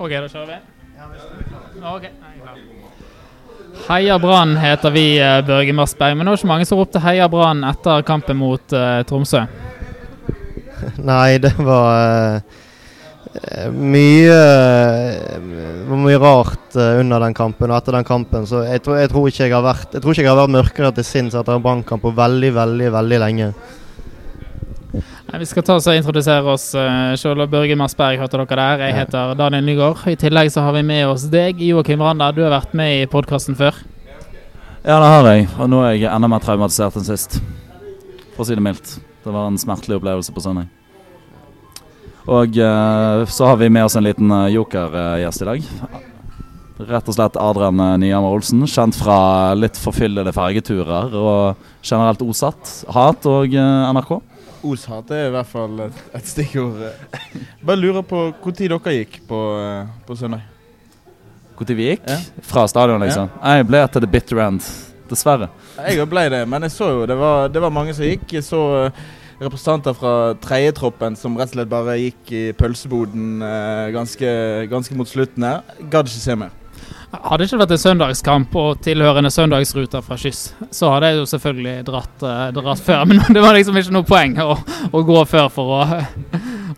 OK, da kjører vi. Ok, jeg klar. Heia Brann heter vi, eh, Børge Marsberg. Men det var ikke mange som ropte Heia Brann etter kampen mot uh, Tromsø. Nei, det var uh, mye uh, mye rart under den kampen og etter den kampen. Så jeg, tror- jeg, tror ikke jeg har vært Jeg tror ikke jeg har vært mørkere til sinns etter en Brann-kamp på veldig, veldig, veldig lenge. Vi skal ta oss og introdusere oss uh, sjøl. Børge Marsberg, hørte dere der. Jeg heter Daniel Nygaard. I tillegg så har vi med oss deg, Joakim Randa. Du har vært med i podkasten før. Ja, det har jeg. Og nå er jeg enda mer traumatisert enn sist. For å si det mildt. Det var en smertelig opplevelse på søndag. Og eh, så har vi med oss en liten uh, jokergjest i dag. Rett og slett Adrian Nyhammer Olsen. Kjent fra litt forfyllede fergeturer og generelt osatt. Hat og eh, NRK. Oshat er i hvert fall et, et stikkord. Bare lurer på når dere gikk på, eh, på søndag. Når vi gikk Ja. fra stadion, liksom. Jeg ble til the bitter end. Dessverre. Jeg ble det, men jeg så jo det var, det var mange som gikk. Jeg så eh, representanter fra tredjetroppen som rett og slett bare gikk i pølseboden eh, ganske, ganske mot slutten her. Gadd ikke se mer. Hadde det ikke vært en søndagskamp og tilhørende søndagsruter fra Skyss, så hadde jeg jo selvfølgelig dratt, eh, dratt før. Men det var liksom ikke noe poeng å, å gå før for å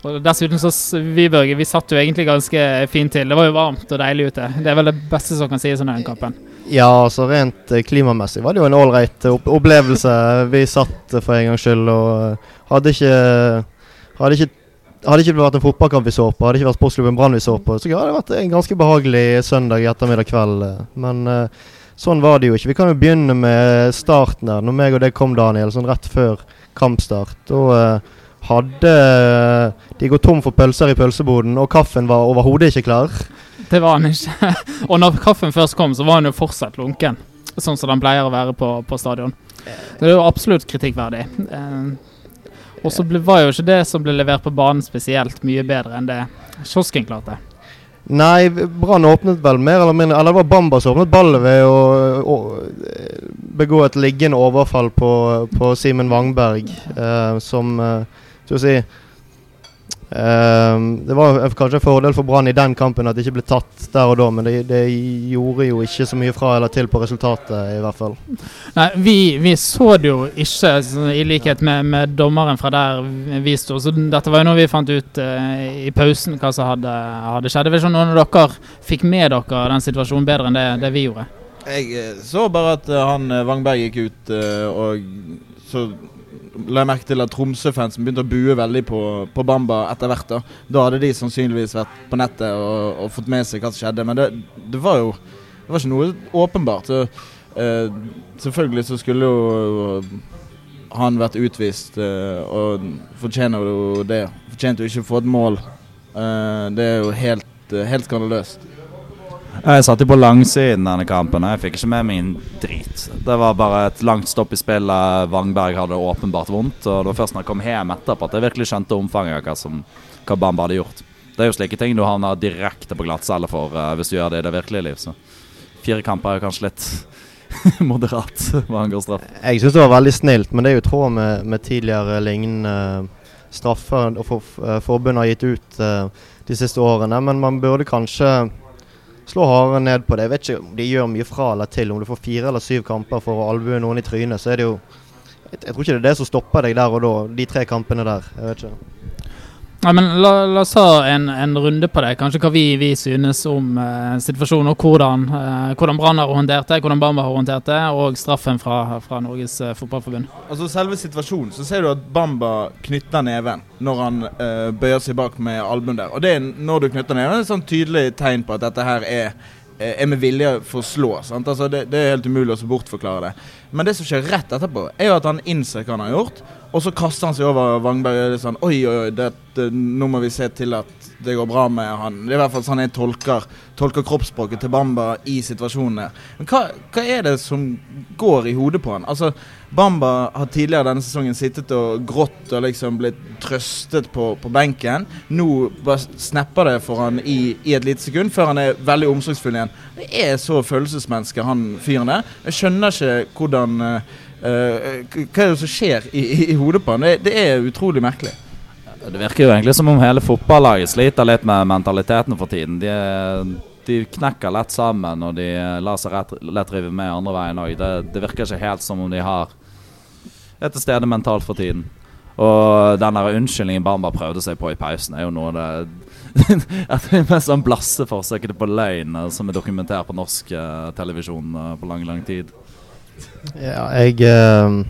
Og dessuten så vi, Børge, vi satt jo egentlig ganske fint til. Det var jo varmt og deilig ute. Det er vel det beste som kan sies om den kampen. Ja, altså rent eh, klimamessig var det jo en ålreit opp opplevelse. Vi satt eh, for en gangs skyld og eh, hadde ikke Hadde ikke hadde ikke vært en fotballkamp vi så på, hadde ikke vært sportsklubben Brann vi så på, så hadde det vært en ganske behagelig søndag ettermiddag kveld. Men eh, sånn var det jo ikke. Vi kan jo begynne med starten der. Når meg og deg kom, Daniel, sånn rett før kampstart. Da eh, hadde eh, de gått tom for pølser i pølseboden, og kaffen var overhodet ikke klar. Det var han ikke. Og når kaffen først kom, så var han jo fortsatt lunken. Sånn som den pleier å være på, på stadion. Så det jo absolutt kritikkverdig. Og så var jo ikke det som ble levert på banen spesielt mye bedre enn det kiosken klarte. Nei, Brann åpnet vel mer eller mindre Eller det var Bamba som åpnet ballet ved å, å begå et liggende overfall på, på Simen Wangberg, eh, som eh, Skal vi si Det var kanskje en fordel for Brann i den kampen at det ikke ble tatt der og da, men det, det gjorde jo ikke så mye fra eller til på resultatet, i hvert fall. Nei, vi, vi så det jo ikke, i likhet med, med dommeren fra der vi sto. Så dette var jo noe vi fant ut uh, i pausen hva som hadde, hadde skjedd. Det var ikke noen av dere fikk med dere den situasjonen bedre enn det, det vi gjorde. Jeg eh, så bare at eh, han Wangberg gikk ut, uh, og så la jeg merke til at Tromsø-fansen begynte å bue veldig på, på Bamba etter hvert. Da Da hadde de sannsynligvis vært på nettet og, og fått med seg hva som skjedde. Men det, det var jo det var ikke noe åpenbart. Så, eh, selvfølgelig så skulle jo han vært utvist, eh, og fortjener jo det. Fortjente jo ikke å få et mål. Eh, det er jo helt, eh, helt skandaløst. Jeg satt jo på langsiden denne kampen, og jeg fikk ikke med meg en drit. Det var bare et langt stopp i spillet. Wangberg hadde åpenbart vondt. Og det var først når jeg kom hjem etterpå at jeg virkelig skjønte omfanget av hva, som, hva Bamba hadde gjort. Det er jo slike ting du havner direkte på glattcelle for uh, hvis du gjør det i det virkelige liv. Så fire kamper er jo kanskje litt moderat hva angår straff. Jeg syns det var veldig snilt, men det er jo i tråd med, med tidligere lignende straffer og for, eh, forbundet har gitt ut eh, de siste årene. Men man burde kanskje slå hardere ned på det. Jeg vet ikke om de gjør mye fra eller til. Om du får fire eller syv kamper for å albue noen i trynet, så er det jo jeg, tror ikke det er det som stopper deg der og da, de tre kampene der. Jeg vet ikke. Ja, men la, la oss ha en, en runde på det. Kanskje hva vi, vi synes om eh, situasjonen, og hvordan, eh, hvordan Brann har håndtert det, hvordan Bamba har håndtert det, og straffen fra, fra Norges eh, Fotballforbund. Altså selve situasjonen, så ser du at Bamba knytter neven når han eh, bøyer seg bak med albuen der. Og det er når du knytter neven, er et sånn tydelig tegn på at dette her er, eh, er med vilje for å slå. Altså det, det er helt umulig å bortforklare det. Men det som skjer rett etterpå, er jo at han innser hva han har gjort. Og så kaster han seg over Wangberg og er sånn Oi, oi, dette, nå må vi se til at det går bra med han. Det er i hvert fall sånn jeg tolker, tolker kroppsspråket til Bamba i situasjonen her. Men hva, hva er det som går i hodet på han? Altså, Bamba har tidligere denne sesongen sittet og grått og liksom blitt trøstet på, på benken. Nå bare snapper det for han i, i et lite sekund, før han er veldig omsorgsfull igjen. Det er så følelsesmenneske, han fyren der. Jeg skjønner ikke hvordan eh, eh, Hva er det som skjer i, i, i hodet på han? Det, det er utrolig merkelig. Det virker jo egentlig som om hele fotballaget sliter litt med mentaliteten for tiden. De, de knekker lett sammen, og de lar seg rett, lett rive med andre veien òg. Det, det, virker ikke helt som om de har er til stede mentalt for tiden. Og den der unnskyldningen Bamba prøvde seg på i pausen, er jo noe det Et av de mest sånn blasse forsøkene på løgn eh, som er dokumentert på norsk uh, televisjon på lang, lang tid. Ja, jeg eh,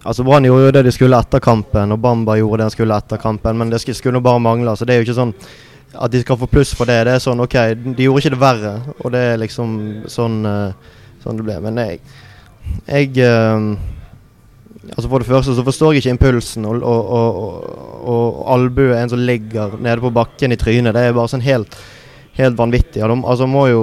Altså Brann gjorde jo det de skulle etter kampen, og Bamba gjorde det han skulle etter kampen. Men det skulle jo bare mangle. Så det er jo ikke sånn at de skal få pluss for det. Det er sånn OK, de gjorde ikke det verre. Og det er liksom sånn, uh, sånn det ble. Men jeg, jeg eh, Altså For det første så forstår jeg ikke impulsen, og, og, og, og albue en som ligger nede på bakken i trynet. Det er bare sånn helt, helt vanvittig. Altså må jo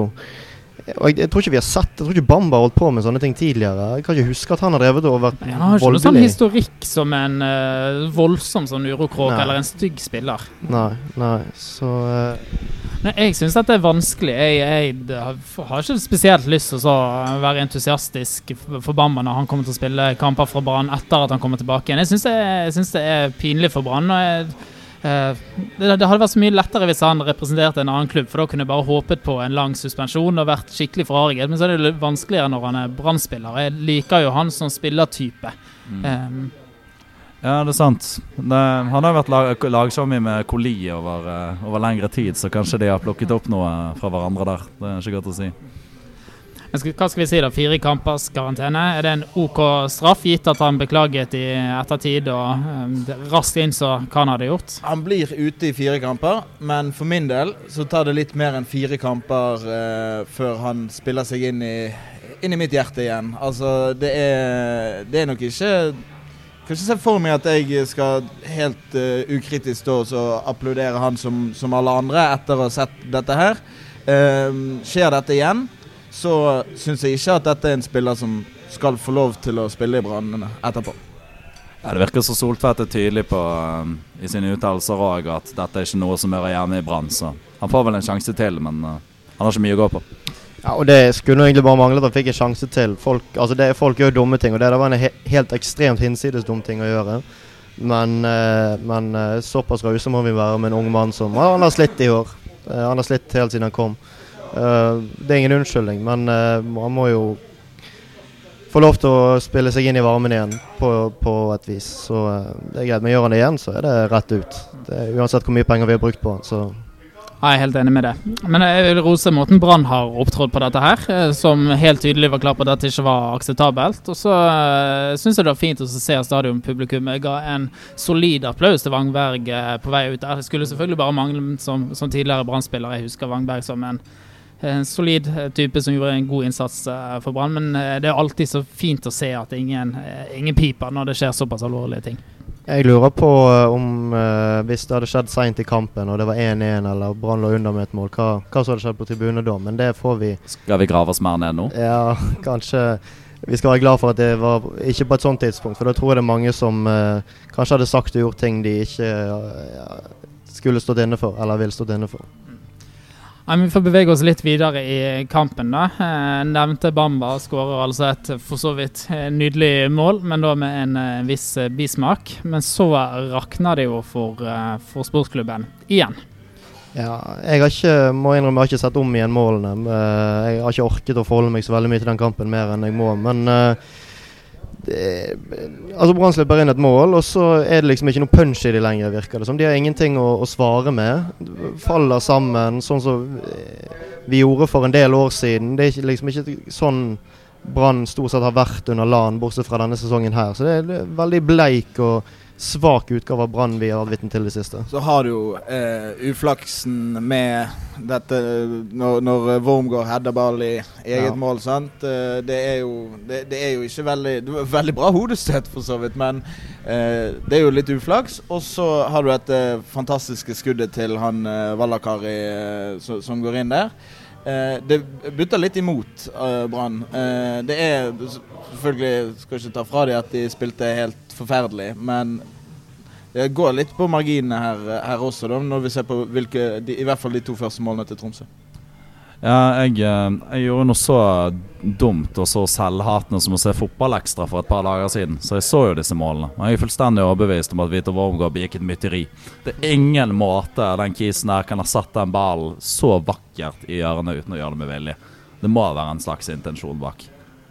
og jeg, jeg, tror ikke vi har sett Jeg tror ikke Bamba har holdt på med sånne ting tidligere. Jeg kan ikke huske at han har drevet og vært voldelig. Han har ikke noe sånn historikk som en uh, voldsom sånn urokråk eller en stygg spiller. Nei, nei, så uh... Nei, Jeg syns dette er vanskelig. Jeg, jeg, har ikke spesielt lyst til å være entusiastisk for Bamba når han kommer til å spille kamper fra Brann etter at han kommer tilbake igjen. Jeg syns det, det, er pinlig for Brann. Eh, det, det, hadde vært så mye lettere hvis han representerte en annen klubb, for da kunne jeg bare håpet på en lang suspensjon og vært skikkelig forarget. Men så er det litt vanskeligere når han er brannspiller. Jeg liker jo han som spillertype. Mm. Um, ja, det er sant. Det, han har vært lag, lagsammen med Coli over, uh, over lengre tid, så kanskje de har plukket opp noe fra hverandre der. Det er ikke godt å si. Skal, hva skal vi si da? Fire kampers karantene. Er det en OK straff, gitt at han beklaget i ettertid og um, raskt innså hva han hadde gjort? Han blir ute i fire kamper, men for min del så tar det litt mer enn fire kamper uh, før han spiller seg inn i, inn i, mitt hjerte igjen. Altså, det er, det er nok ikke kan ikke se for meg at jeg skal helt uh, ukritisk stå og applaudere han som, som, alle andre etter å ha sett dette her. Uh, skjer dette igjen, så syns jeg ikke at dette er en spiller som skal få lov til å spille i Brann etterpå. Ja, det virker så Soltvedt er tydelig på um, i sine uttalelser òg at dette er ikke noe som hører hjemme i Brann. Så han får vel en sjanse til, men uh, han har ikke mye å gå på. Ja, og Det skulle egentlig bare mangle at han fikk en sjanse til. Folk, altså det, folk gjør dumme ting, og det var en he helt ekstremt hinsides dum ting å gjøre. Men, uh, men uh, såpass rause må vi være med en ung mann som Han har slitt i år. Uh, han har slitt helt siden han kom. Uh, det er ingen unnskyldning, men uh, man må jo få lov til å spille seg inn i varmen igjen på, på et vis. Så uh, det er greit. Men gjør han det igjen, så er det rett ut. Det uansett hvor mye penger vi har brukt på han, så jeg er helt enig med det. Men jeg vil rose måten Brann har opptrådt på dette her, som helt tydelig var klar på at dette ikke var akseptabelt. Og så uh, syns jeg det var fint å se stadionpublikummet ga en solid applaus til Wangberg på vei ut. Det skulle selvfølgelig bare mangle som, som tidligere Brann-spiller. Jeg husker Wangberg som en en solid eh, type som gjorde en god innsats eh, for Brann. Men eh, det er alltid så fint å se at ingen, ingen piper når det skjer såpass alvorlige ting. Jeg lurer på om uh, hvis det hadde skjedd seint i kampen og det var 1-1 eller Brann lå under med et mål, hva, hva som hadde skjedd på tribunen da? Men det får vi Skal vi grave oss mer ned nå? Ja, kanskje. Vi skal være glad for at det var ikke på et sånt tidspunkt, for da tror jeg det er mange som uh, kanskje hadde sagt og gjort ting de ikke uh, skulle stått inne for, eller vil stått inne for. Ja, vi får bevege oss litt videre i kampen. da. Eh, nevnte Bamba skårer altså et for så vidt eh, nydelig mål, men da med en eh, viss bismak. Men så rakner det jo for, for sportsklubben igjen. Ja, jeg har ikke, må innrømme, jeg har ikke sett om igjen målene. Jeg har ikke orket å forholde meg så veldig mye til den kampen mer enn jeg må. Men det, altså Brann slipper inn et mål, og så er det liksom ikke noe punch i de lenger, virker det som. De har ingenting å, å svare med. Faller sammen, sånn som vi gjorde for en del år siden. Det er liksom ikke sånn Brann stort sett har vært under LAN, bortsett fra denne sesongen her. Så det er veldig bleik og svak utgave av Brann vi har vært vitne til det siste. Så har du jo eh, uflaksen med dette når, når Wormgård header ball i eget ja. mål. sant? Eh, det, er jo, det, det, er jo ikke veldig veldig bra hodestøt, for så vidt, men eh, det er jo litt uflaks. Og så har du dette fantastiske skuddet til han eh, Vallakari eh, som, som går inn der. Eh, det butter litt imot uh, Brann. Eh, det er selvfølgelig Skal ikke ta fra dem at de spilte helt forferdelig, men det går litt på marginene her, her også, da, når vi ser på hvilke, de, i hvert fall de to første målene til Tromsø. Ja, jeg, eh, jeg gjorde noe så dumt og så selvhatende som å se fotballekstra for et par dager siden. Så jeg så jo disse målene. Og jeg er fullstendig overbevist om at Vito Wormgård begikk et mytteri. Det er ingen måte den kisen der kan ha satt den ballen så vakkert i hjørnet uten å gjøre det med vilje. Det må være en slags intensjon bak.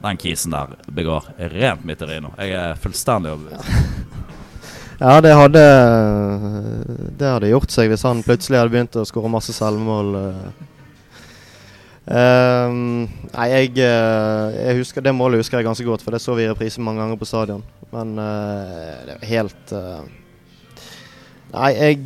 Den kisen der begår rent mytteri nå. Jeg er fullstendig overbevist. Ja, det hadde Det hadde gjort seg hvis han plutselig hadde begynt å skåre masse selvmål. eh. Ehm, nei, jeg, eh, jeg husker Det målet husker jeg ganske godt, for det så vi i reprise mange ganger på stadion. Men uh, det er helt uh, Nei, jeg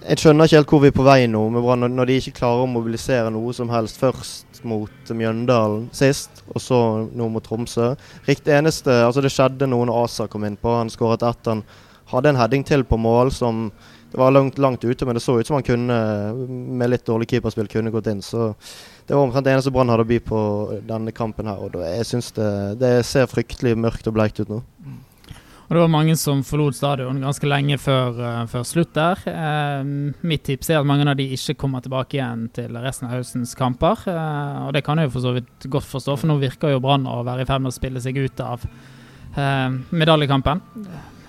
Jeg skjønner ikke helt hvor vi er på vei nå, med Brann, når, de ikke klarer å mobilisere noe som helst. Først mot Mjøndalen sist, og så nå mot Tromsø. Riktig eneste Altså, det skjedde noe når Asa kom innpå. Han skåret ett. Han hadde en heading til på mål som det var langt, langt ute, men det så ut som han kunne, med litt dårlig keeperspill, kunne gått inn. Så det var omtrent det eneste Brann hadde å by på denne kampen her. Og jeg syns det, det ser fryktelig mørkt og bleikt ut nå. Og det var mange som forlot stadion ganske lenge før, eh, før slutt der. Eh, mitt tips er at mange av de ikke kommer tilbake igjen til resten av høstens kamper. Eh, og det kan jeg jo for så vidt godt forstå, for nå virker jo Brann å være i ferd med å spille seg ut av eh, medaljekampen.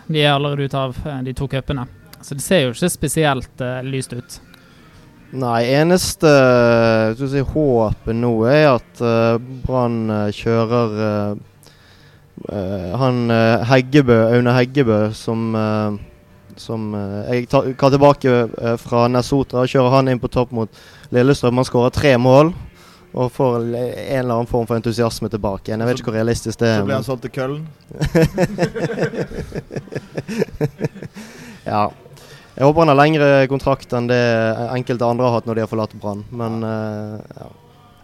De er allerede ute av eh, de to cupene. Så det ser jo ikke spesielt uh, lyst ut. Nei, eneste skal si, håpet nå er at uh, Brann eh, kjører uh, eh, han eh, Heggebø, Aune Heggebø, som eh, som eh, Jeg tar, tilbake eh, fra Nesotra kjører han inn på topp mot Lillestrøm. Han skårer tre mål og får en eller annen form for entusiasme tilbake igjen. Jeg vet ikke hvor realistisk det er. Så blir han solgt til Køllen. Ja. Jeg håper han har lengre kontrakt enn det enkelte andre har hatt når de har forlatt Brann. Men eh, ja.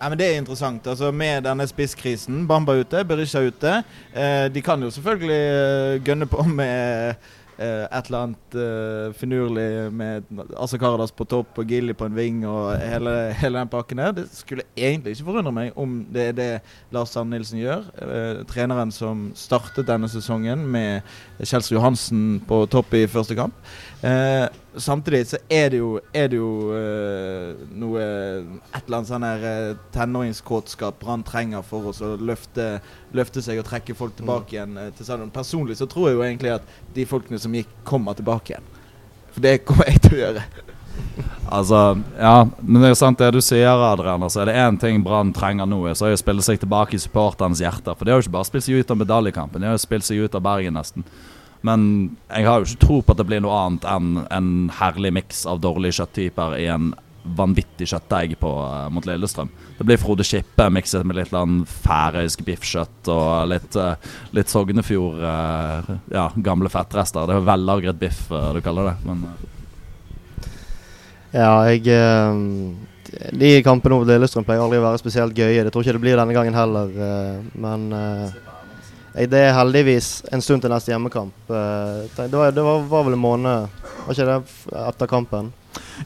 Men Det er interessant. altså Med denne spisskrisen, Bamba ute, Berisha ute. Eh, de kan jo selvfølgelig eh, gønne på med eh, et eller annet eh, finurlig med Asa Karadas på topp og Gilly på en ving og hele, hele den pakken der. Det skulle egentlig ikke forundre meg om det er det Lars Sand Nilsen gjør. Eh, treneren som startet denne sesongen med Kjelsrud Johansen på topp i første kamp. Eh, samtidig så er det jo, er det jo eh, noe Et eller annet sånn her eh, tenåringskåtskap Brann trenger for oss å løfte, løfte seg og trekke folk tilbake igjen til stadion. Personlig så tror jeg jo egentlig at de folkene som gikk, kommer tilbake igjen. For det kommer jeg til å gjøre. Altså, ja, men det er sant det du sier, Adrian. Altså, er det én ting Brann trenger nå, så er det å spille seg tilbake i supporternes hjerter. For de har jo ikke bare spilt seg ut av medaljekampen, de har jo spilt seg ut av Bergen nesten. Men jeg har jo ikke tro på at det blir noe annet enn en herlig miks av dårlige kjøtttyper i en vanvittig kjøttdeig eh, mot Lillestrøm. Det blir Frode Skippe mikset med litt færøysk biffkjøtt og litt, uh, litt Sognefjord uh, Ja, gamle fettrester. Det er vellagret biff du kaller det. Men Ja, jeg De kampene mot Lillestrøm pleier aldri å være spesielt gøye. Det tror ikke det blir denne gangen heller. men jeg- det er heldigvis en stund til neste hjemmekamp. Eh, det var, det var, var vel en måned Var ikke det etter kampen?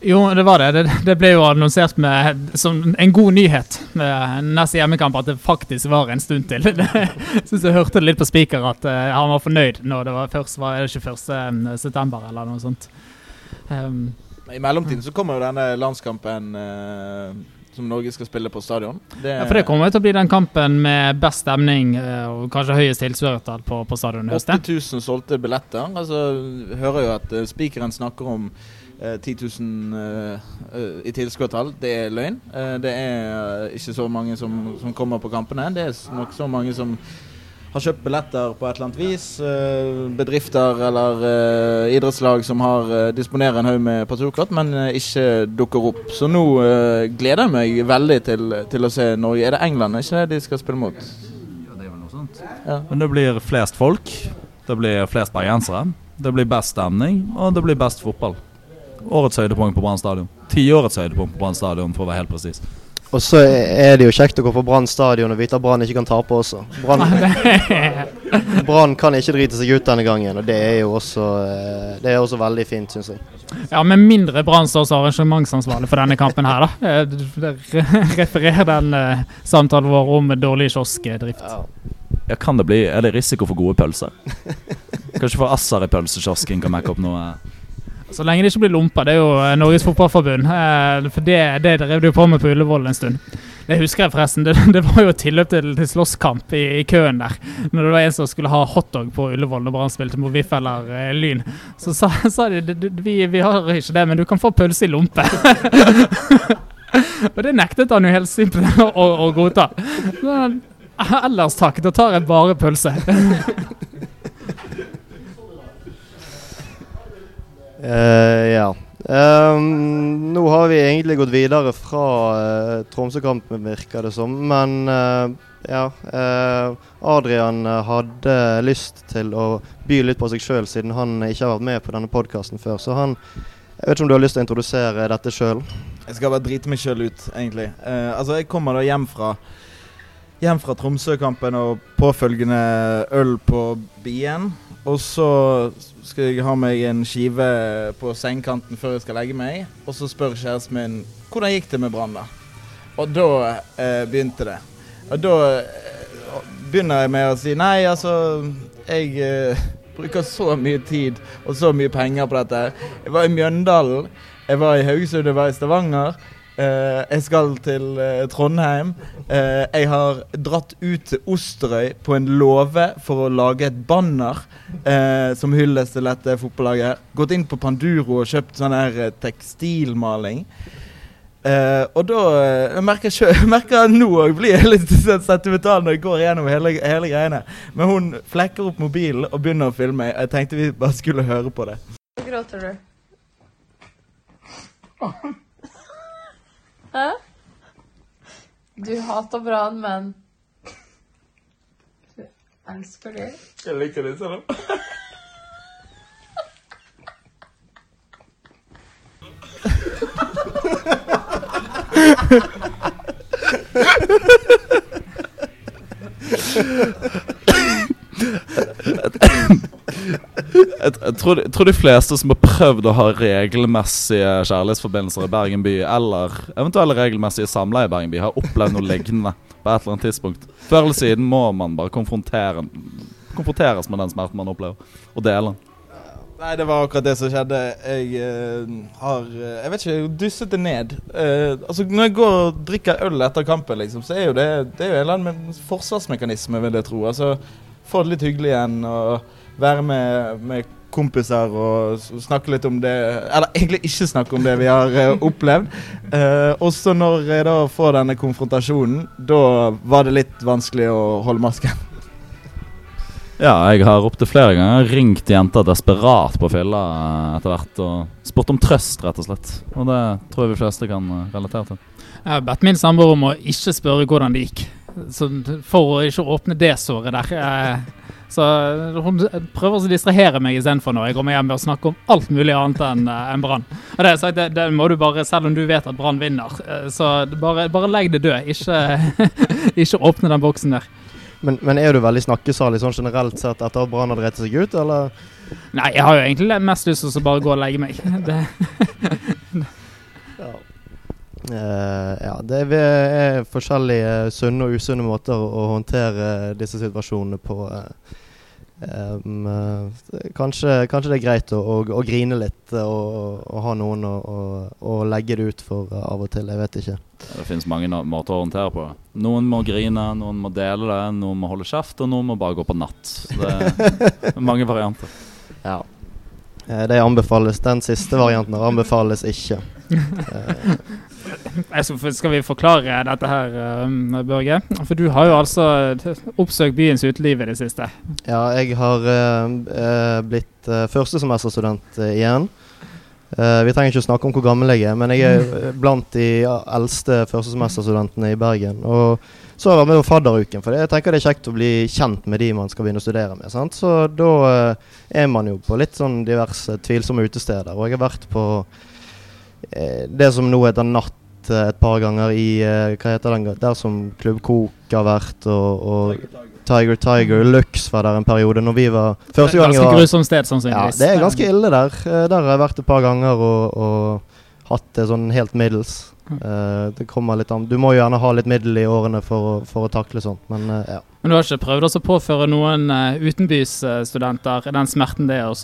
Jo, det var det. Det, det ble jo annonsert med, som en god nyhet med neste hjemmekamp at det faktisk var en stund til. Jeg synes jeg hørte det litt på speaker at eh, han var fornøyd når det var først var det ikke 1. september eller noe sånt. Um, I mellomtiden så kommer jo denne landskampen eh, som Norge skal spille på stadion. Det, ja, for det kommer til å bli den kampen med best stemning eh, og kanskje høyest tilskuertall på, på stadion i høst. 8000 solgte billetter. Altså, hører jo at uh, spikeren snakker om eh, 10 000 eh, eh, i tilskuertall. Det er løgn. Eh, det er eh, ikke så mange som, som kommer på kampene. Det er nok så mange som har kjøpt billetter på et eller annet vis. Eh, bedrifter eller eh, idrettslag som har eh, disponerer en haug med personkort, men ikke dukker opp. Så nå gleder jeg meg veldig til, til å se Norge. Er det England ikke det de skal spille mot? Ja, det er vel noe sånt. Ja. Men det blir flest folk, det blir flest bergensere, det blir best stemning, og det blir best fotball. Årets høydepunkt på Brann stadion. Tiårets høydepunkt på Brann stadion, for å være helt presis. Og så er det jo kjekt å gå på Brann stadion og vite at Brann ikke kan tape også. Brann Brann kan ikke drite seg ut denne gangen, og det er jo også, eh, det er også veldig fint, syns jeg. Ja, med mindre Brann står som arrangementsansvarlig for denne kampen her, da. Eh, Referer den eh, samtalen vår om dårlig kioskdrift. Ja. Ja, kan det bli Er det risiko for gode pølser? Kanskje for Assar i pølsekiosken kan mekke opp noe Så lenge det ikke blir lompa. Det er jo eh, Norges Fotballforbund. Eh, for det, det drev de jo på med på Ullevål en stund. Det husker jeg forresten. Det, det var jo tilløp til, til slåsskamp i, i, køen der. Når det var en som skulle ha hotdog på Ullevål når Brann spilte mot VIF eller eh, Lyn. Så sa, sa de vi, vi har ikke det, men du kan få pølse i lompe. Og det nektet han jo helt simpelt å, å godta. Ellers takk, da tar jeg bare pølse. Ja. Um, nå har vi egentlig gått videre fra uh, Tromsø-kampen, virker det som. Men uh, ja. Uh, Adrian hadde lyst til å by litt på seg sjøl, siden han ikke har vært med på denne podkasten før. Så han Jeg vet ikke om du har lyst til å introdusere dette sjøl? Jeg skal bare drite meg sjøl ut, egentlig. altså, jeg kommer da hjem fra hjem fra Tromsø-kampen og påfølgende øl på Bien. Og så skal jeg ha meg en skive på sengekanten før jeg skal legge meg. Og så spør kjæresten min hvordan gikk det med Brann, da? Og da eh, begynte det. Og da eh, begynner jeg med å si nei, altså Jeg eh, bruker så mye tid og så mye penger på dette. Jeg var i Mjøndalen, jeg var i Haugesund, jeg var i Stavanger. Uh, jeg skal til uh, Trondheim. Uh, jeg har dratt ut til Osterøy på en låve for å lage et banner som hyllest til dette fotballaget. Gått inn på Panduro og kjøpt sånn her tekstilmaling. og da jeg merker jeg merker nå òg blir jeg litt sentimental når jeg går gjennom hele, hele greiene. Men hun flekker opp mobilen og begynner å filme. Jeg tenkte vi bare skulle høre på det. Gråter du? Hæ? Du hater Brann, men du elsker det. Jeg liker det sånn. jeg, tror, jeg, tror, de fleste som har prøvd å ha regelmessige kjærlighetsforbindelser i Bergen by, eller eventuelle regelmessige samleie i Bergen by, har opplevd noe lignende på et eller annet tidspunkt. Før eller siden må man bare konfrontere, konfronteres med den smerten man opplever, og dele den. Nei, det var akkurat det som skjedde. Jeg uh, har uh, Jeg vet ikke, jeg dysset det ned. Uh, altså Når jeg går og drikker øl etter kampen, liksom, så er jo det, det er jo en eller annen forsvarsmekanisme, vil jeg tro. Altså Få det litt hyggelig igjen. og være med, med kompiser og snakke litt om det Eller egentlig ikke snakke om det vi har uh, opplevd. Uh, også når jeg da får denne konfrontasjonen, da var det litt vanskelig å holde masken. Ja, jeg har opptil flere ganger ringt jenter desperat på fylla eh, etter hvert og spurt om trøst, rett og slett. Og det tror jeg vi fleste kan relatere til. Jeg har bedt min samboer om å ikke spørre hvordan det gikk, så for å ikke åpne det såret der. Så hun prøver å distrahere meg istedenfor når jeg kommer hjem med å snakke om alt mulig annet enn eh, en Brann. Og det, det, det, må du bare, selv om du vet at Brann vinner, eh, så bare, bare legg det død. Ikke, ikke åpne den boksen der. Men, men, er du veldig snakkesalig sånn generelt sett etter at Brann har drept seg ut, eller? Nei, jeg har jo egentlig mest lyst til å bare gå og legge meg. Det. ja. Uh, ja, det er forskjellige sunne og usunne måter å håndtere disse situasjonene på. Uh, Um, kanskje, kanskje, det er greit å, å, å grine litt og, og, ha noen å, å, legge det ut for uh, av og til. Jeg vet ikke. Det finnes mange måter å håndtere på. Noen må grine, noen må dele det, noen må holde kjeft, og noen må bare gå på natt. Det er mange varianter. Ja. Eh, det anbefales. Den siste varianten anbefales ikke. Skal vi forklare dette her, um, Børge? For du har jo altså oppsøkt byens uteliv i det siste. Ja, jeg har uh, blitt uh, førstesemesterstudent uh, igjen. Uh, vi trenger ikke å snakke om hvor gammel jeg er, men jeg er blant de eldste førstesemesterstudentene i Bergen. Og så har jeg vært med på fadderuken, for jeg tenker det er kjekt å bli kjent med de man skal begynne å studere med. Sant? Så da er man jo på litt sånn diverse tvilsomme utesteder. Og jeg har vært på det som nå heter Natt Eh, et par ganger i uh, Hva heter den? Der som Klubb Kok har vært, og, og Tiger Tiger Lux var der en periode. Når vi var Første gang Ganske grusomt sted, sannsynligvis. Ja, det er ganske ille der. Uh, der har jeg vært et par ganger og, og hatt det sånn helt middels. Uh, det kommer litt an Du må jo gjerne ha litt middel i årene for å, for å takle sånt, men uh, ja. Men du har ikke prøvd å påføre noen uh, utenbysstudenter den smerten det er å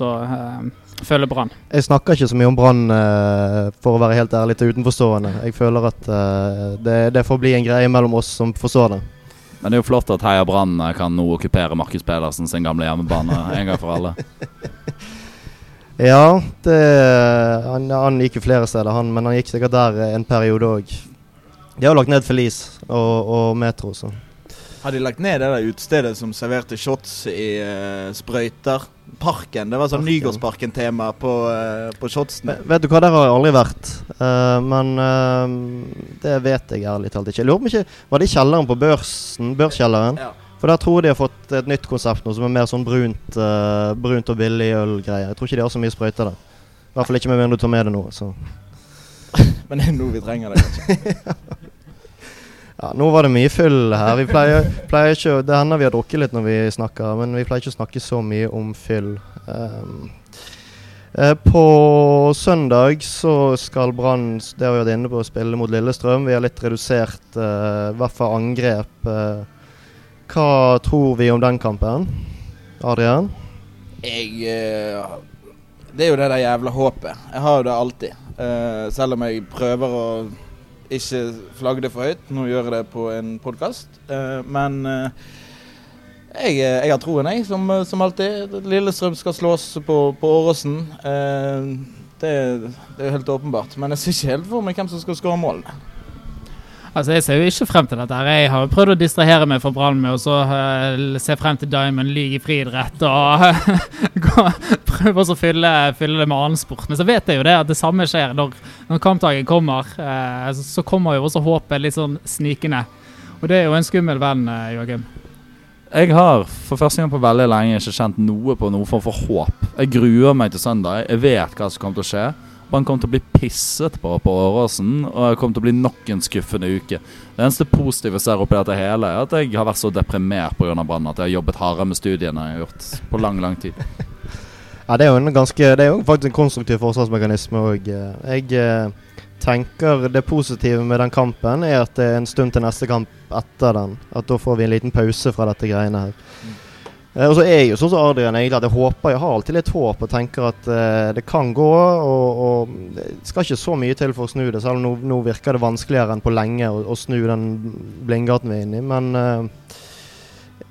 føler Brann. Jeg snakker ikke så mye om Brann, uh, for å være helt ærlig til utenforstående. Jeg føler at uh, det, det får bli en greie mellom oss som forstår det. Men det er jo flott at Heia Brann eh, kan nå okkupere Markus Pedersen sin gamle hjemmebane en gang for alle. Ja, det, han, han gikk jo flere steder, han, men han gikk sikkert der en periode òg. De har lagt ned Felice og, og Metro, så. Har de lagt ned det der utestedet som serverte shots i uh, sprøyter? Parken. Det var sånn Parken. Nygårdsparken-tema på, uh, på shotsene. Vet du hva, der har jeg aldri vært. Uh, men det vet jeg ærlig talt ikke. Jeg lurer på ikke Var det i kjelleren på børsen? Børskjelleren? Ja. For der tror jeg de har fått et nytt konsept nå, som er mer sånn brunt, brunt og billig øl-greie. Jeg tror ikke de har så mye sprøyter der. I hvert fall ikke med mindre du tar med det nå. Så. Men det er nå vi trenger det, kanskje. Ja, nå var det mye fyll her. Vi pleier, pleier ikke Det hender vi har drukket litt når vi snakker, men vi pleier ikke å snakke så mye om fyll. Um, på søndag så skal Brann, det har vi vært inne på, spille mot Lillestrøm. Vi har litt redusert, eh, hvert fall angrep. Eh, hva tror vi om den kampen? Adrian? Jeg eh, Det er jo det der jævla håpet. Jeg har jo det alltid. Eh, selv om jeg prøver å ikke flagge det for høyt. Nå gjør jeg det på en podkast. men eh, jeg, jeg har troen, jeg, som, som alltid. Lillestrøm skal slås på, på Åråsen. Eh, det, det er helt åpenbart. Men jeg ser ikke helt for meg hvem som skal skåre målene. Altså, Jeg ser jo ikke frem til dette. Jeg har jo prøvd å distrahere meg fra Brann med å eh, se frem til Diamond League i friidrett og uh, prøve å fylle, fylle det med annen sport. Men så vet jeg jo det at det samme skjer når, når kampdagen kommer. Uh, så, så kommer jo også håpet litt sånn snikende. Og det er jo en skummel venn, eh, Joakim. Jeg har for første gang på veldig lenge ikke kjent noe på noen form for håp. Jeg gruer meg til søndag. Jeg vet hva som kommer til å skje. Brann kommer til å bli pisset på på Åråsen, og det kommer til å bli nok en skuffende uke. Det eneste positive jeg ser oppi dette hele, er at jeg har vært så deprimert pga. brannen at jeg har jobbet hardere med studiene jeg har gjort på lang, lang tid. Ja, det er jo en ganske Det er jo faktisk en konstruktiv forsvarsmekanisme òg. Jeg eh, tenker det positive med den kampen er at det er en stund til neste kamp etter den. At da får vi en liten pause fra dette greiene her. Eh, og så er jeg jo sånn som Adrian egentlig at jeg håper Jeg har alltid litt håp og tenker at eh, det kan gå. Og, og det skal ikke så mye til for å snu det, selv om nå, nå virker det vanskeligere enn på lenge å, å snu den blindgaten vi er inne i. Men eh,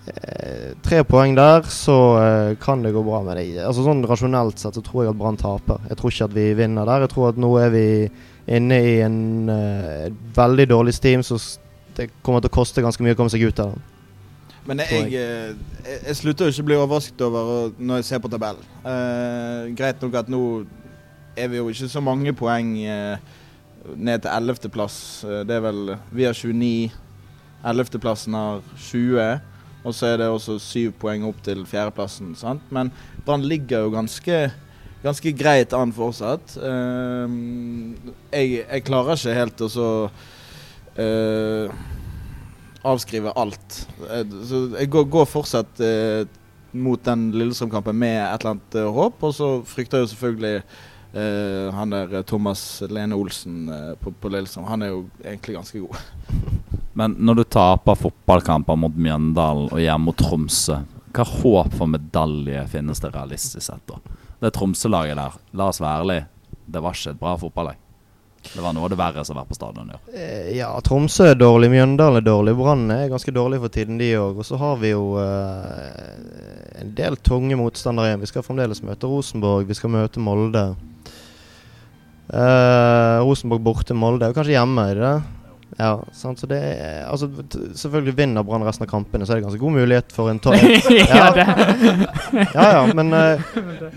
Eh, tre poeng der, så eh, kan det gå bra med det. Altså sånn Rasjonelt sett så tror jeg at Brann taper. Jeg tror ikke at vi vinner der. Jeg tror at nå er vi inne i en eh, veldig dårlig steam, så det kommer til å koste ganske mye å komme seg ut av den. Men jeg, eh, jeg, jeg slutter ikke å bli overrasket over når jeg ser på tabellen. Eh, greit nok at nå er vi jo ikke så mange poeng eh, ned til 11.-plass. Eh, det er vel Vi har 29. 11.-plassen har 20. Og så er det også syv poeng opp til fjerdeplassen. sant? Men Brann ligger jo ganske, ganske greit an fortsatt. Eh, jeg, jeg klarer ikke helt å så eh, avskrive alt. Eh, Så jeg går, går fortsatt eh, mot den Lillestrøm-kampen med et eller annet eh, håp. Og så frykter jeg jo selvfølgelig eh, han der eh, Thomas Lene Olsen eh, på, på Lillestrøm. Han er jo egentlig ganske god. Men når du taper fotballkamper mot Mjøndalen og hjemme mot Tromsø, hva håp for medalje finnes det realistisk sett da? Det Tromsø-laget der, la oss være ærlige, det var ikke et bra fotballag. Det var noe av det verre som har vært på stadion i år. Eh, ja, Tromsø er dårlig, Mjøndalen er dårlig, Brann er ganske dårlig for tiden, de òg. Og så har vi jo eh, en del tunge motstandere igjen. Vi skal fremdeles møte Rosenborg, vi skal møte Molde. Eh, Rosenborg borte, Molde er kanskje hjemme, er det det? Ja, sant? så det er, altså, Selvfølgelig vinner Brann resten av kampene, så er det ganske god mulighet for en tolv. ja. Ja ja, men uh,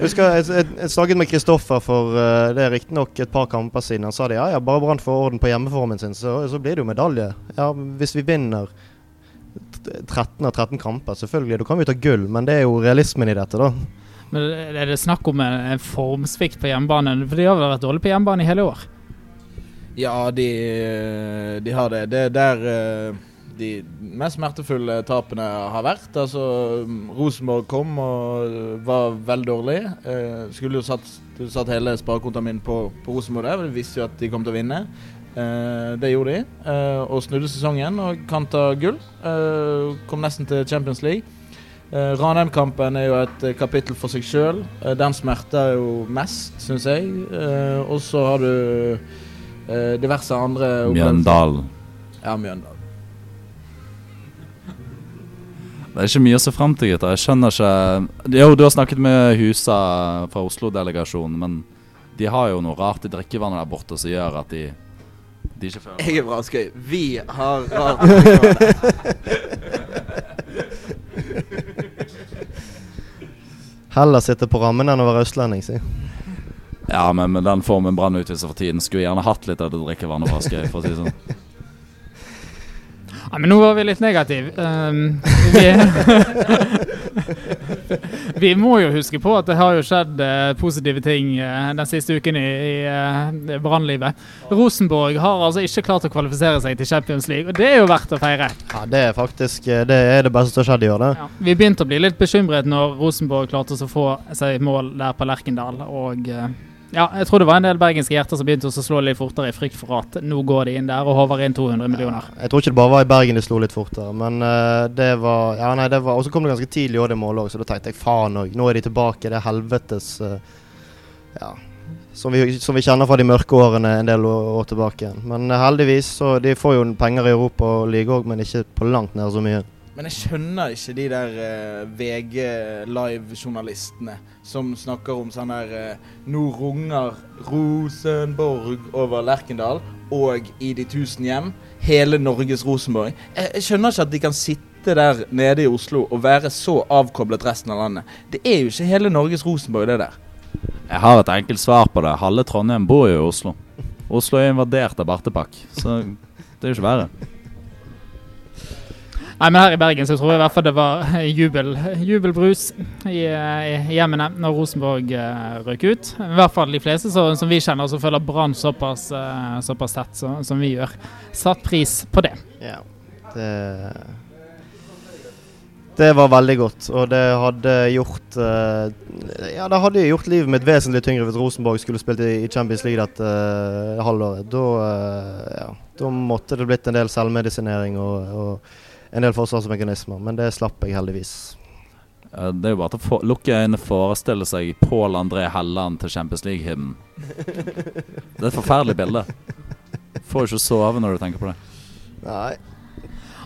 husker jeg, jeg, jeg snakket med Kristoffer for uh, det er riktignok et par kamper siden. Han sa det, ja ja, bare Brann får orden på hjemmeformen sin, så, så blir det jo medalje. Ja, Hvis vi vinner 13 av 13 kamper, selvfølgelig, da kan vi ta gull, men det er jo realismen i dette, da. Men er det snakk om en, en formsvikt på hjemmebane? For de har vel vært dårlige på hjemmebane i hele år? Ja, de, de har det. Det er der eh, de mest smertefulle tapene har vært. Altså, Rosenborg kom og var veldig dårlig. Eh, skulle jo satt, satt hele sparekontoen min på, på Rosenborg der, de visste jo at de kom til å vinne. Eh, det gjorde de, eh, og snudde sesongen og kan ta gull. Eh, kom nesten til Champions League. Eh, Ranheim-kampen er jo et eh, kapittel for seg sjøl. Eh, den smerter jo mest, syns jeg. Eh, og så har du eh, diverse andre. Mjøndalen. Ja, Mjøndalen. Det er ikke mye å se fram til, gutter. Jeg skjønner ikke Jo, du har snakket med Husa fra Oslo-delegasjonen, men de har jo noe rart i drikkevannet der borte som gjør at de De ikke føler Jeg er bra skøy. Vi har rart Heller sitte på rammen enn å være østlending, si. Ja, men med den formen Brann utviser for tiden, skulle jeg gjerne hatt litt av det drikkevannet fra Askøy, for å si det sånn. Ja, men nå var vi litt negative. Um, vi, vi må jo huske på at det har jo skjedd uh, positive ting uh, den siste uken i, i uh, Brannlivet. Rosenborg har altså ikke klart å kvalifisere seg til Champions League, og det er jo verdt å feire. Ja, det er faktisk det, er det beste som har skjedd i år, det. Ja, vi begynte å bli litt bekymret når Rosenborg klarte å få seg mål der på Lerkendal. Og eh, ja, jeg tror det var en del bergenske hjerter som begynte å slå litt fortere i frykt for at nå går de inn der og håver inn 200 millioner. Jeg tror ikke det bare var i Bergen de slo litt fortere, men uh, det var Ja, nei, det var Og så kom det ganske tidlig òg, det målet òg, så da tenkte jeg faen òg, nå er de tilbake. Det er helvetes uh, Ja. Som vi, som vi kjenner fra de mørke årene en del år, år tilbake. Men eh, heldigvis, så de får jo penger i Europa og liga òg, men ikke på langt nær så mye. Men jeg skjønner ikke de der uh, VG live-journalistene som snakker om sånn der uh, Nå runger Rosenborg over Lerkendal og i de tusen hjem. Hele Norges Rosenborg. Jeg, jeg skjønner ikke at de kan sitte der nede i Oslo og være så avkoblet resten av landet. Det er jo ikke hele Norges Rosenborg, det der. Jeg har et enkelt svar på det. Halve Trondheim bor jo i Oslo. Oslo er invadert av bartepakk, så det er jo ikke verre. Nei, men her i Bergen så tror jeg i hvert fall det var jubel, jubelbrus i, i hjemmene når Rosenborg uh, røk ut. I hvert fall de fleste så, som vi kjenner som følger Brann såpass, uh, såpass tett så, som vi gjør. Satt pris på det. Ja, det Det var veldig godt, og det hadde gjort uh, Ja, det hadde gjort livet mitt vesentlig tyngre hvis Rosenborg skulle spilt i i Champions League dette uh, halvåret. Da, uh, ja, måtte det blitt en del selvmedisinering og, og en del forsvarsmekanismer, men det slapp jeg heldigvis. Det er jo bare til å lukke øynene og forestille seg Pål André Helland til Champions League-hymnen. Det er et forferdelig bilde. Får ikke sove når du tenker på det. Nei.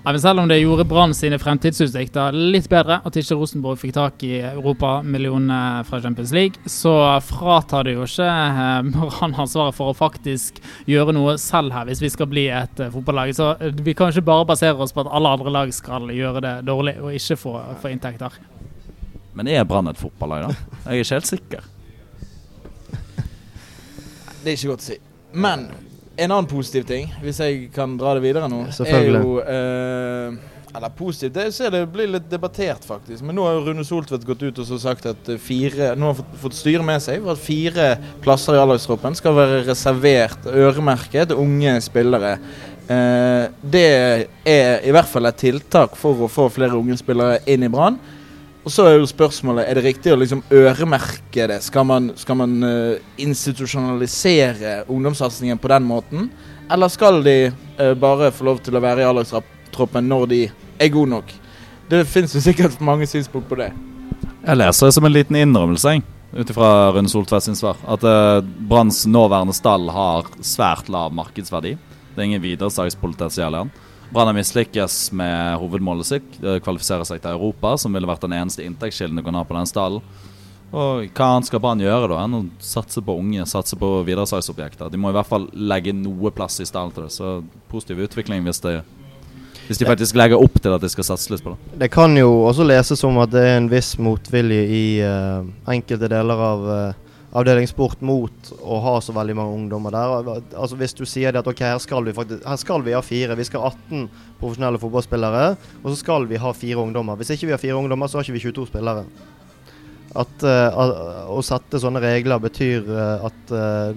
Ja, men selv om det gjorde Brann sine fremtidsutsikter litt bedre, at ikke Rosenborg fikk tak i europamillionene fra Champions League, så fratar det jo ikke eh, Brann ansvaret for å faktisk gjøre noe selv her, hvis vi skal bli et eh, fotballag. Så eh, vi kan ikke bare basere oss på at alle andre lag skal gjøre det dårlig og ikke få, få inntekter. Men er Brann et fotballag, da? Jeg er ikke helt sikker. Det er ikke godt å si. Men en annen positiv ting, hvis jeg kan dra det videre nå, er jo eh, Eller positivt, er det blir litt debattert, faktisk. Men nå har Rune Soltvedt gått ut og så sagt at eh, fire Nå har fått, fått styret med seg for at fire plasser i A-lagstroppen skal være reservert, øremerket, unge spillere. Eh, det er i hvert fall et tiltak for å få flere unge spillere inn i Brann. Og så er jo spørsmålet er det riktig å liksom øremerke det. Skal man, skal man uh, institusjonalisere ungdomssatsingen på den måten? Eller skal de uh, bare få lov til å være i A-lagstroppen når de er gode nok? Det finnes jo sikkert mange synspunkt på det. Jeg leser det som en liten innrømmelse, ut ifra Rune Soltvedt sin svar. At uh, Branns nåværende stall har svært lav markedsverdi. Det er ingen videre videresalgspotensial i den. Brann har mislykkes med hovedmålet sitt, eh, kvalifisere seg til Europa, som ville vært den eneste inntektskilden du kan ha på den stallen. Og hva annet skal Brann gjøre da enn å satse på unge, satse på videresalgsobjekter? De må i hvert fall legge noe plass i stallen til det. Så positiv utvikling hvis, det, hvis de faktisk legger opp til at de skal satse litt på det. Det kan jo også leses som at det er en viss motvilje i uh, enkelte deler av uh, avdeling sport mot å ha så veldig mange ungdommer der. Altså Hvis du sier at ok, her skal vi faktisk Her skal vi ha fire. Vi skal ha 18 profesjonelle fotballspillere, og så skal vi ha fire ungdommer. Hvis ikke vi har fire ungdommer, så har ikke vi 22 spillere. At uh, Å sette sånne regler betyr eh, at uh,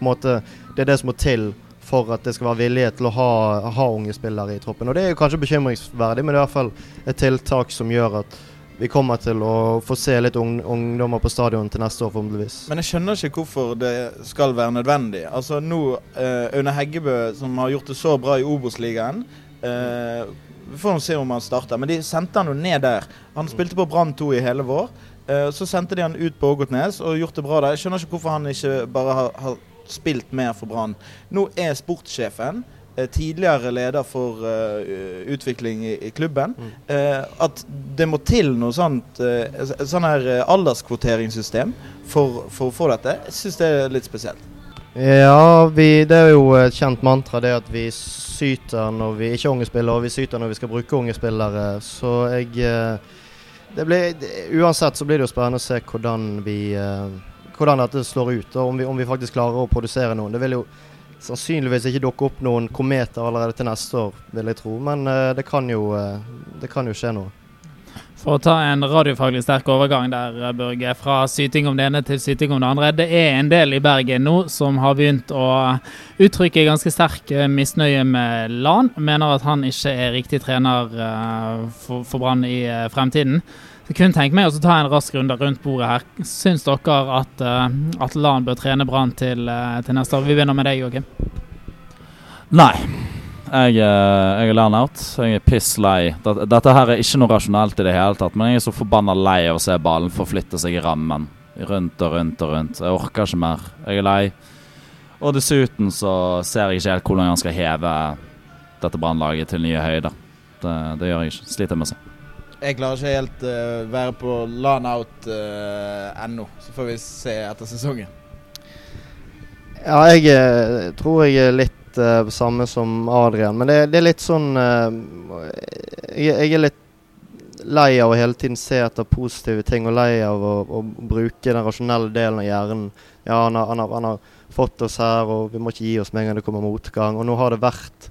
måte, det er det som må til for at det skal være vilje til å ha, ha unge spillere i troppen. Og Det er kanskje bekymringsverdig, men det er i hvert fall et tiltak som gjør at vi kommer til å få se litt ung, ungdommer på stadion til neste år, forhåpentligvis. Men jeg skjønner ikke hvorfor det skal være nødvendig. Altså nå, eh, Heggebø, som har gjort det så bra i Obos-ligaen, eh, Vi får se om han starter. Men de sendte han jo ned der. Han spilte på Brann 2 i hele vår. Eh, så sendte de han ut på Ågotnes og gjort det bra der. Jeg skjønner ikke hvorfor han ikke bare har, har spilt mer for Brann. Nå er sportssjefen tidligere leder for uh, utvikling i, i klubben. Eh, at det må til noe sånt uh, sånn her eh, alderskvoteringssystem for, for å få dette. Jeg syns det er litt spesielt. Ja, vi, det er jo et kjent mantra det at vi syter når vi ikke er unge spillere, og vi syter når vi skal bruke unge spillere. Så jeg eh, det blir, Uansett så blir det jo spennende å se hvordan vi eh, hvordan dette slår ut, og om vi, om vi faktisk klarer å produsere noen. Det vil jo sannsynligvis ikke dukke opp noen kometer allerede til neste år, vil jeg tro. Men eh, det, kan jo, eh, det kan jo skje noe. For å ta en radiofaglig sterk overgang der, Børge, fra syting om det ene til syting om det andre. Det er en del i Bergen nå som har begynt å uttrykke ganske sterk eh, misnøye med Lan. Mener at han ikke er riktig trener eh, for, for Brann i eh, fremtiden. Så kunne tenke meg å ta en rask runde rundt bordet her. Syns dere at, uh, at Lan bør trene Brann til, uh, til neste år? Vi begynner med deg, Joakim. Nei. Jeg, eh, jeg er learn-out. Jeg er piss lei. Dette, dette her er ikke noe rasjonelt i det hele tatt, men jeg er så forbanna lei av å se ballen forflytte seg i rammen. Rundt og rundt og rundt. Jeg orker ikke mer. Jeg er lei. Og dessuten så ser jeg ikke helt hvordan han skal heve dette brannlaget til nye høyder. Det, det gjør jeg ikke. Sliter med å se. Jeg klarer ikke helt uh, være på lan out uh, ennå. Så får vi se etter sesongen. Ja, jeg eh, tror jeg er litt uh, samme som Adrian. Men det, det er litt sånn eh, jeg, jeg er litt lei av å hele tiden se etter positive ting, og lei av å, å bruke den rasjonelle delen av hjernen. Ja, han har, han, har, han har fått oss her, og vi må ikke gi oss med en gang det kommer motgang. Og nå har det vært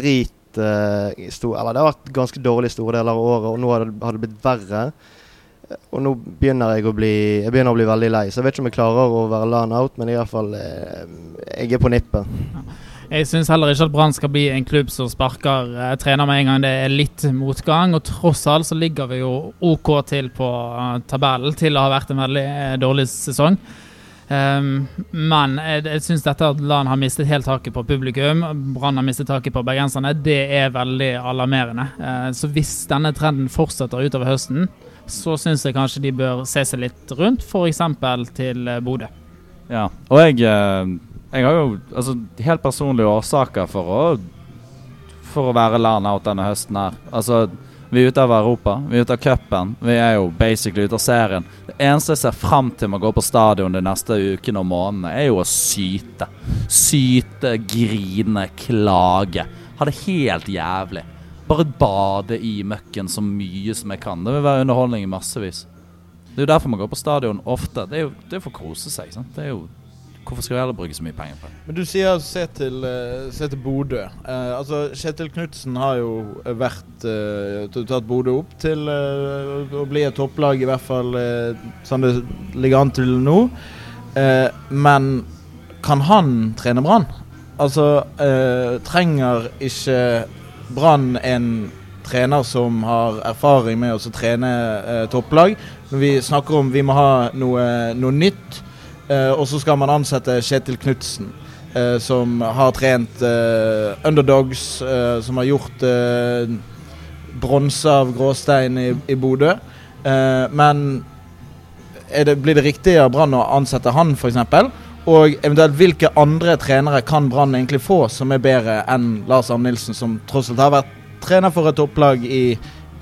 drit eh, i stor, Eller det har vært ganske dårlig store deler av året, og nå har det, har det blitt verre. Og nå begynner jeg å bli Jeg begynner å bli veldig lei. Så jeg vet ikke om jeg klarer å være land out, men i hvert fall eh, Jeg er på nippet. Jeg syns heller ikke at Brann skal bli en klubb som sparker eh, trener med en gang det er litt motgang. Og tross alt så ligger vi jo OK til på eh, tabellen til å ha vært en veldig eh, dårlig sesong. Ehm, men jeg, jeg syns dette at Lan har mistet helt taket på publikum, Brann har mistet taket på bergenserne, det er veldig alarmerende. Uh, så hvis denne trenden fortsetter utover høsten, så syns jeg kanskje de bør se seg litt rundt, f.eks. til eh, Bodø. Ja, og jeg, eh, jeg har jo altså, helt personlige årsaker for å For å være land out denne høsten her. Altså, vi er ute av Europa, vi er ute av cupen. Vi er jo basically ute av serien. Det eneste jeg ser fram til med å gå på stadion de neste ukene og månedene, er jo å syte. Syte, grine, klage. Ha det helt jævlig. Bare bade i møkken så mye som jeg kan. Det vil være underholdning i massevis. Det er jo derfor man går på stadion ofte. Det er jo det er for å kose seg. sant? Det er jo Hvorfor skal vi heller bruke så mye penger på det? Men du sier se til, uh, se til Bodø. Uh, altså, Kjetil Knutsen har jo vært uh, tatt Bodø opp til å bli et topplag, i hvert fall sånn det ligger an til nå. men kan han trene Brann? Altså, trenger ikke Brann en trener som har erfaring med å trene eh, topplag. Når vi snakker om vi må ha noe, noe nytt, eh, og så skal man ansette Kjetil Knutsen. Eh, som har trent eh, underdogs, eh, som har gjort eh, bronse av gråstein i, i Bodø. men det, blir det riktig av Brann å ansette han, f.eks.? Og eventuelt hvilke andre trenere kan Brann egentlig få som er bedre enn Lars Arne Nilsen, som tross alt har vært trener for et topplag i,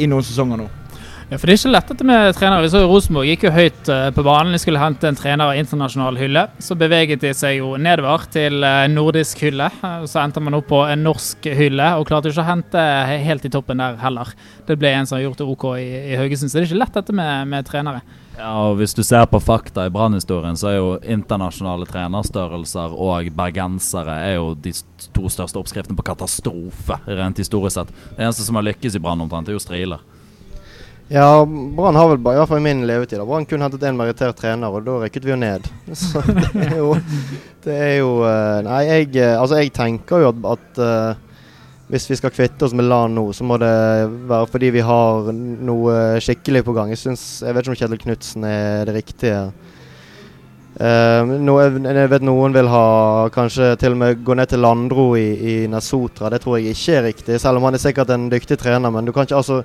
i noen sesonger nå? Ja, for Det er ikke lett dette med trenere. Vi så jo Rosenborg gikk jo høyt uh, på banen. De skulle hente en trener av internasjonal hylle. Så beveget de seg jo nedover til uh, nordisk hylle. Uh, så endte man opp på en norsk hylle, og klarte ikke å hente helt i toppen der heller. Det ble en som har gjort det OK i, i Haugesund. Så det er ikke lett dette med, med trenere. Ja, og Hvis du ser på fakta i Brann-historien, så er jo internasjonale trenerstørrelser og bergensere er jo de to største oppskriftene på katastrofe, rent historisk sett. Det eneste som har lykkes i Brann omtrent, er jo Striler. Ja, Brann har vel bare, i hvert fall i min levetid, Brann kun hentet én merittert trener, og da rykket vi jo ned. Så det er jo, det er jo eh, Nei, jeg, eh, altså jeg tenker jo at, at uh, hvis vi skal kvitte oss med LAN nå, så må det være fordi vi har noe skikkelig på gang. Jeg, synes, jeg vet ikke om Kjetil Knutsen er det riktige Eh, no, jeg vet noen vil ha kanskje til og med gå ned til Landro i, i Nesotra. Det tror jeg ikke er riktig, selv om han er sikkert en dyktig trener. Men du kan ikke altså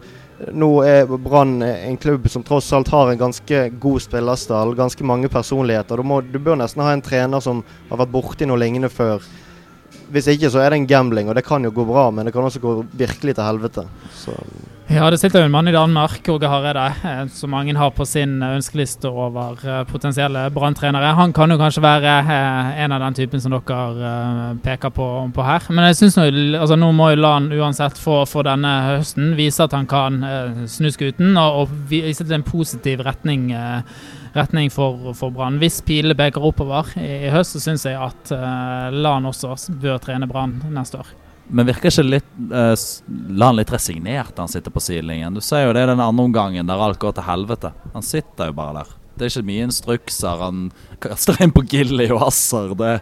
Nå er Brann en klubb som tross alt har en ganske god spillerstall, ganske mange personligheter. Du, må, du bør nesten ha en trener som har vært borti noe lignende før. Hvis ikke så er det en gambling, og det kan jo gå bra, men det kan også gå virkelig til helvete. Så Ja, det sitter jo en mann i Danmark, Åge Hareide, eh, som mange har på sin eh, ønskeliste over eh, potensielle branntrenere. Han kan jo kanskje være en av den typen som dere peker på, på her. Men jeg synes nå, altså, nå må jo Lan uansett få for denne høsten vise at han kan snu skuten og, og vise til en positiv retning. Retning for, for Brann. Hvis pilene peker oppover i, i høst, så syns jeg at Lan også bør trene Brann neste år. Men virker ikke litt eh, La han litt resignert han sitter på sidelinjen? Du ser jo det den andre omgangen der alt går til helvete. Han sitter jo bare der. Det er ikke mye instrukser. Han kaster inn på Gilly og Asser. Det,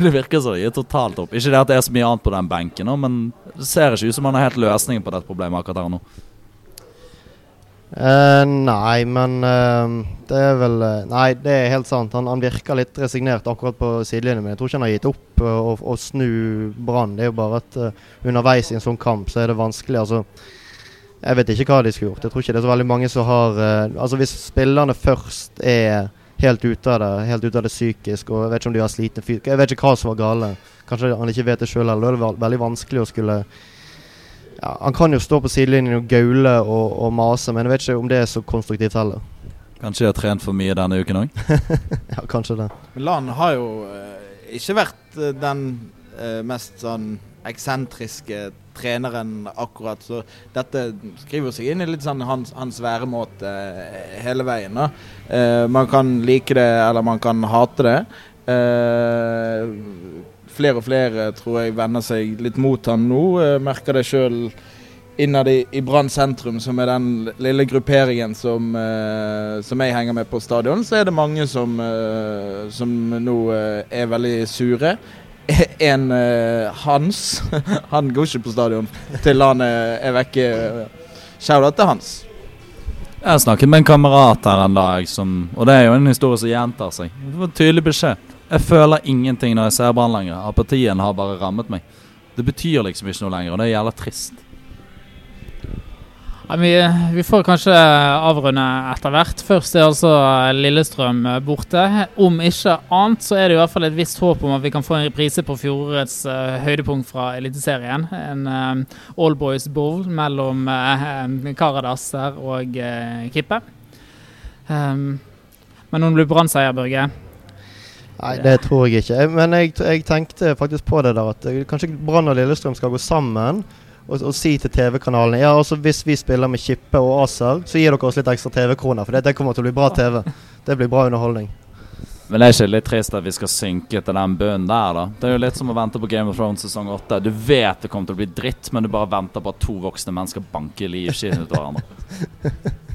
det virker som det gir totalt opp. Ikke det at det er så mye annet på den benken, nå, men det ser ikke ut som han har helt løsningen på dette problemet akkurat her nå. Eh, nei, men uh, det er vel uh, Nei, det er helt sant. Han, han virker litt resignert akkurat på sidelinjen, men jeg tror ikke han har gitt opp å, snu Brann. Det er jo bare at underveis i en sånn kamp så er det vanskelig. Altså, jeg vet ikke hva de skulle gjort. Jeg tror ikke det er så veldig mange som har Altså Hvis spillerne først er helt ute av det, helt ute av det psykisk, og jeg vet ikke om de har slitne fyr... Jeg vet ikke hva som var gale. Kanskje han ikke vet det sjøl heller. Det er veldig vanskelig å skulle ja, Han kan jo stå på sidelinjen og gaule og, og mase, men jeg vet ikke om det er så konstruktivt heller. Kanskje de har trent for mye denne uken òg? Ja, kanskje det. Milan har jo eh, ikke vært eh, den eh, mest sånn eksentriske treneren akkurat, så dette skriver seg inn i litt sånn hans, hans væremåte hele veien. da. Eh, man kan like det, eller man kan hate det. Eh, flere og flere tror jeg vender seg litt mot han nå. Eh, merker det sjøl innad i, i Brann sentrum, som er den lille grupperingen som, eh, som jeg henger med på stadion, så er det mange som, eh, som nå eh, er veldig sure. En eh, Hans, han går ikke på stadion til han er, er vekke. Shout-out til Hans. Jeg snakket med en kamerat her en dag, som, og det er jo en historie som gjentar seg. Det var tydelig beskjed. Jeg føler ingenting når jeg ser Brann lenger. Apatien har bare rammet meg. Det betyr liksom ikke noe lenger, og det er jævla trist. Ja, vi, vi får kanskje avrunde etter hvert. Først er altså Lillestrøm borte. Om ikke annet så er det i hvert fall et visst håp om at vi kan få en reprise på fjorårets uh, høydepunkt fra Eliteserien. En uh, all boys bowl mellom uh, Karadas og eh, Kippe. Um, men om det blir Brann-seier, Børge Nei, det tror jeg ikke. Men jeg, jeg tenkte faktisk på det der at kanskje Brann og Lillestrøm skal gå sammen og, og si til TV-kanalene Ja, altså hvis vi spiller med Kippe og Acer, så gir dere oss litt ekstra TV-kroner. For det, det kommer til å bli bra TV. Det blir bra underholdning. Men det er ikke litt trist at vi skal synke til den bunnen der, da? Det er jo litt som å vente på Game of Thrones sesong åtte. Du vet det kommer til å bli dritt, men du bare venter på at to voksne mennesker banker banke livskiten ut av hverandre.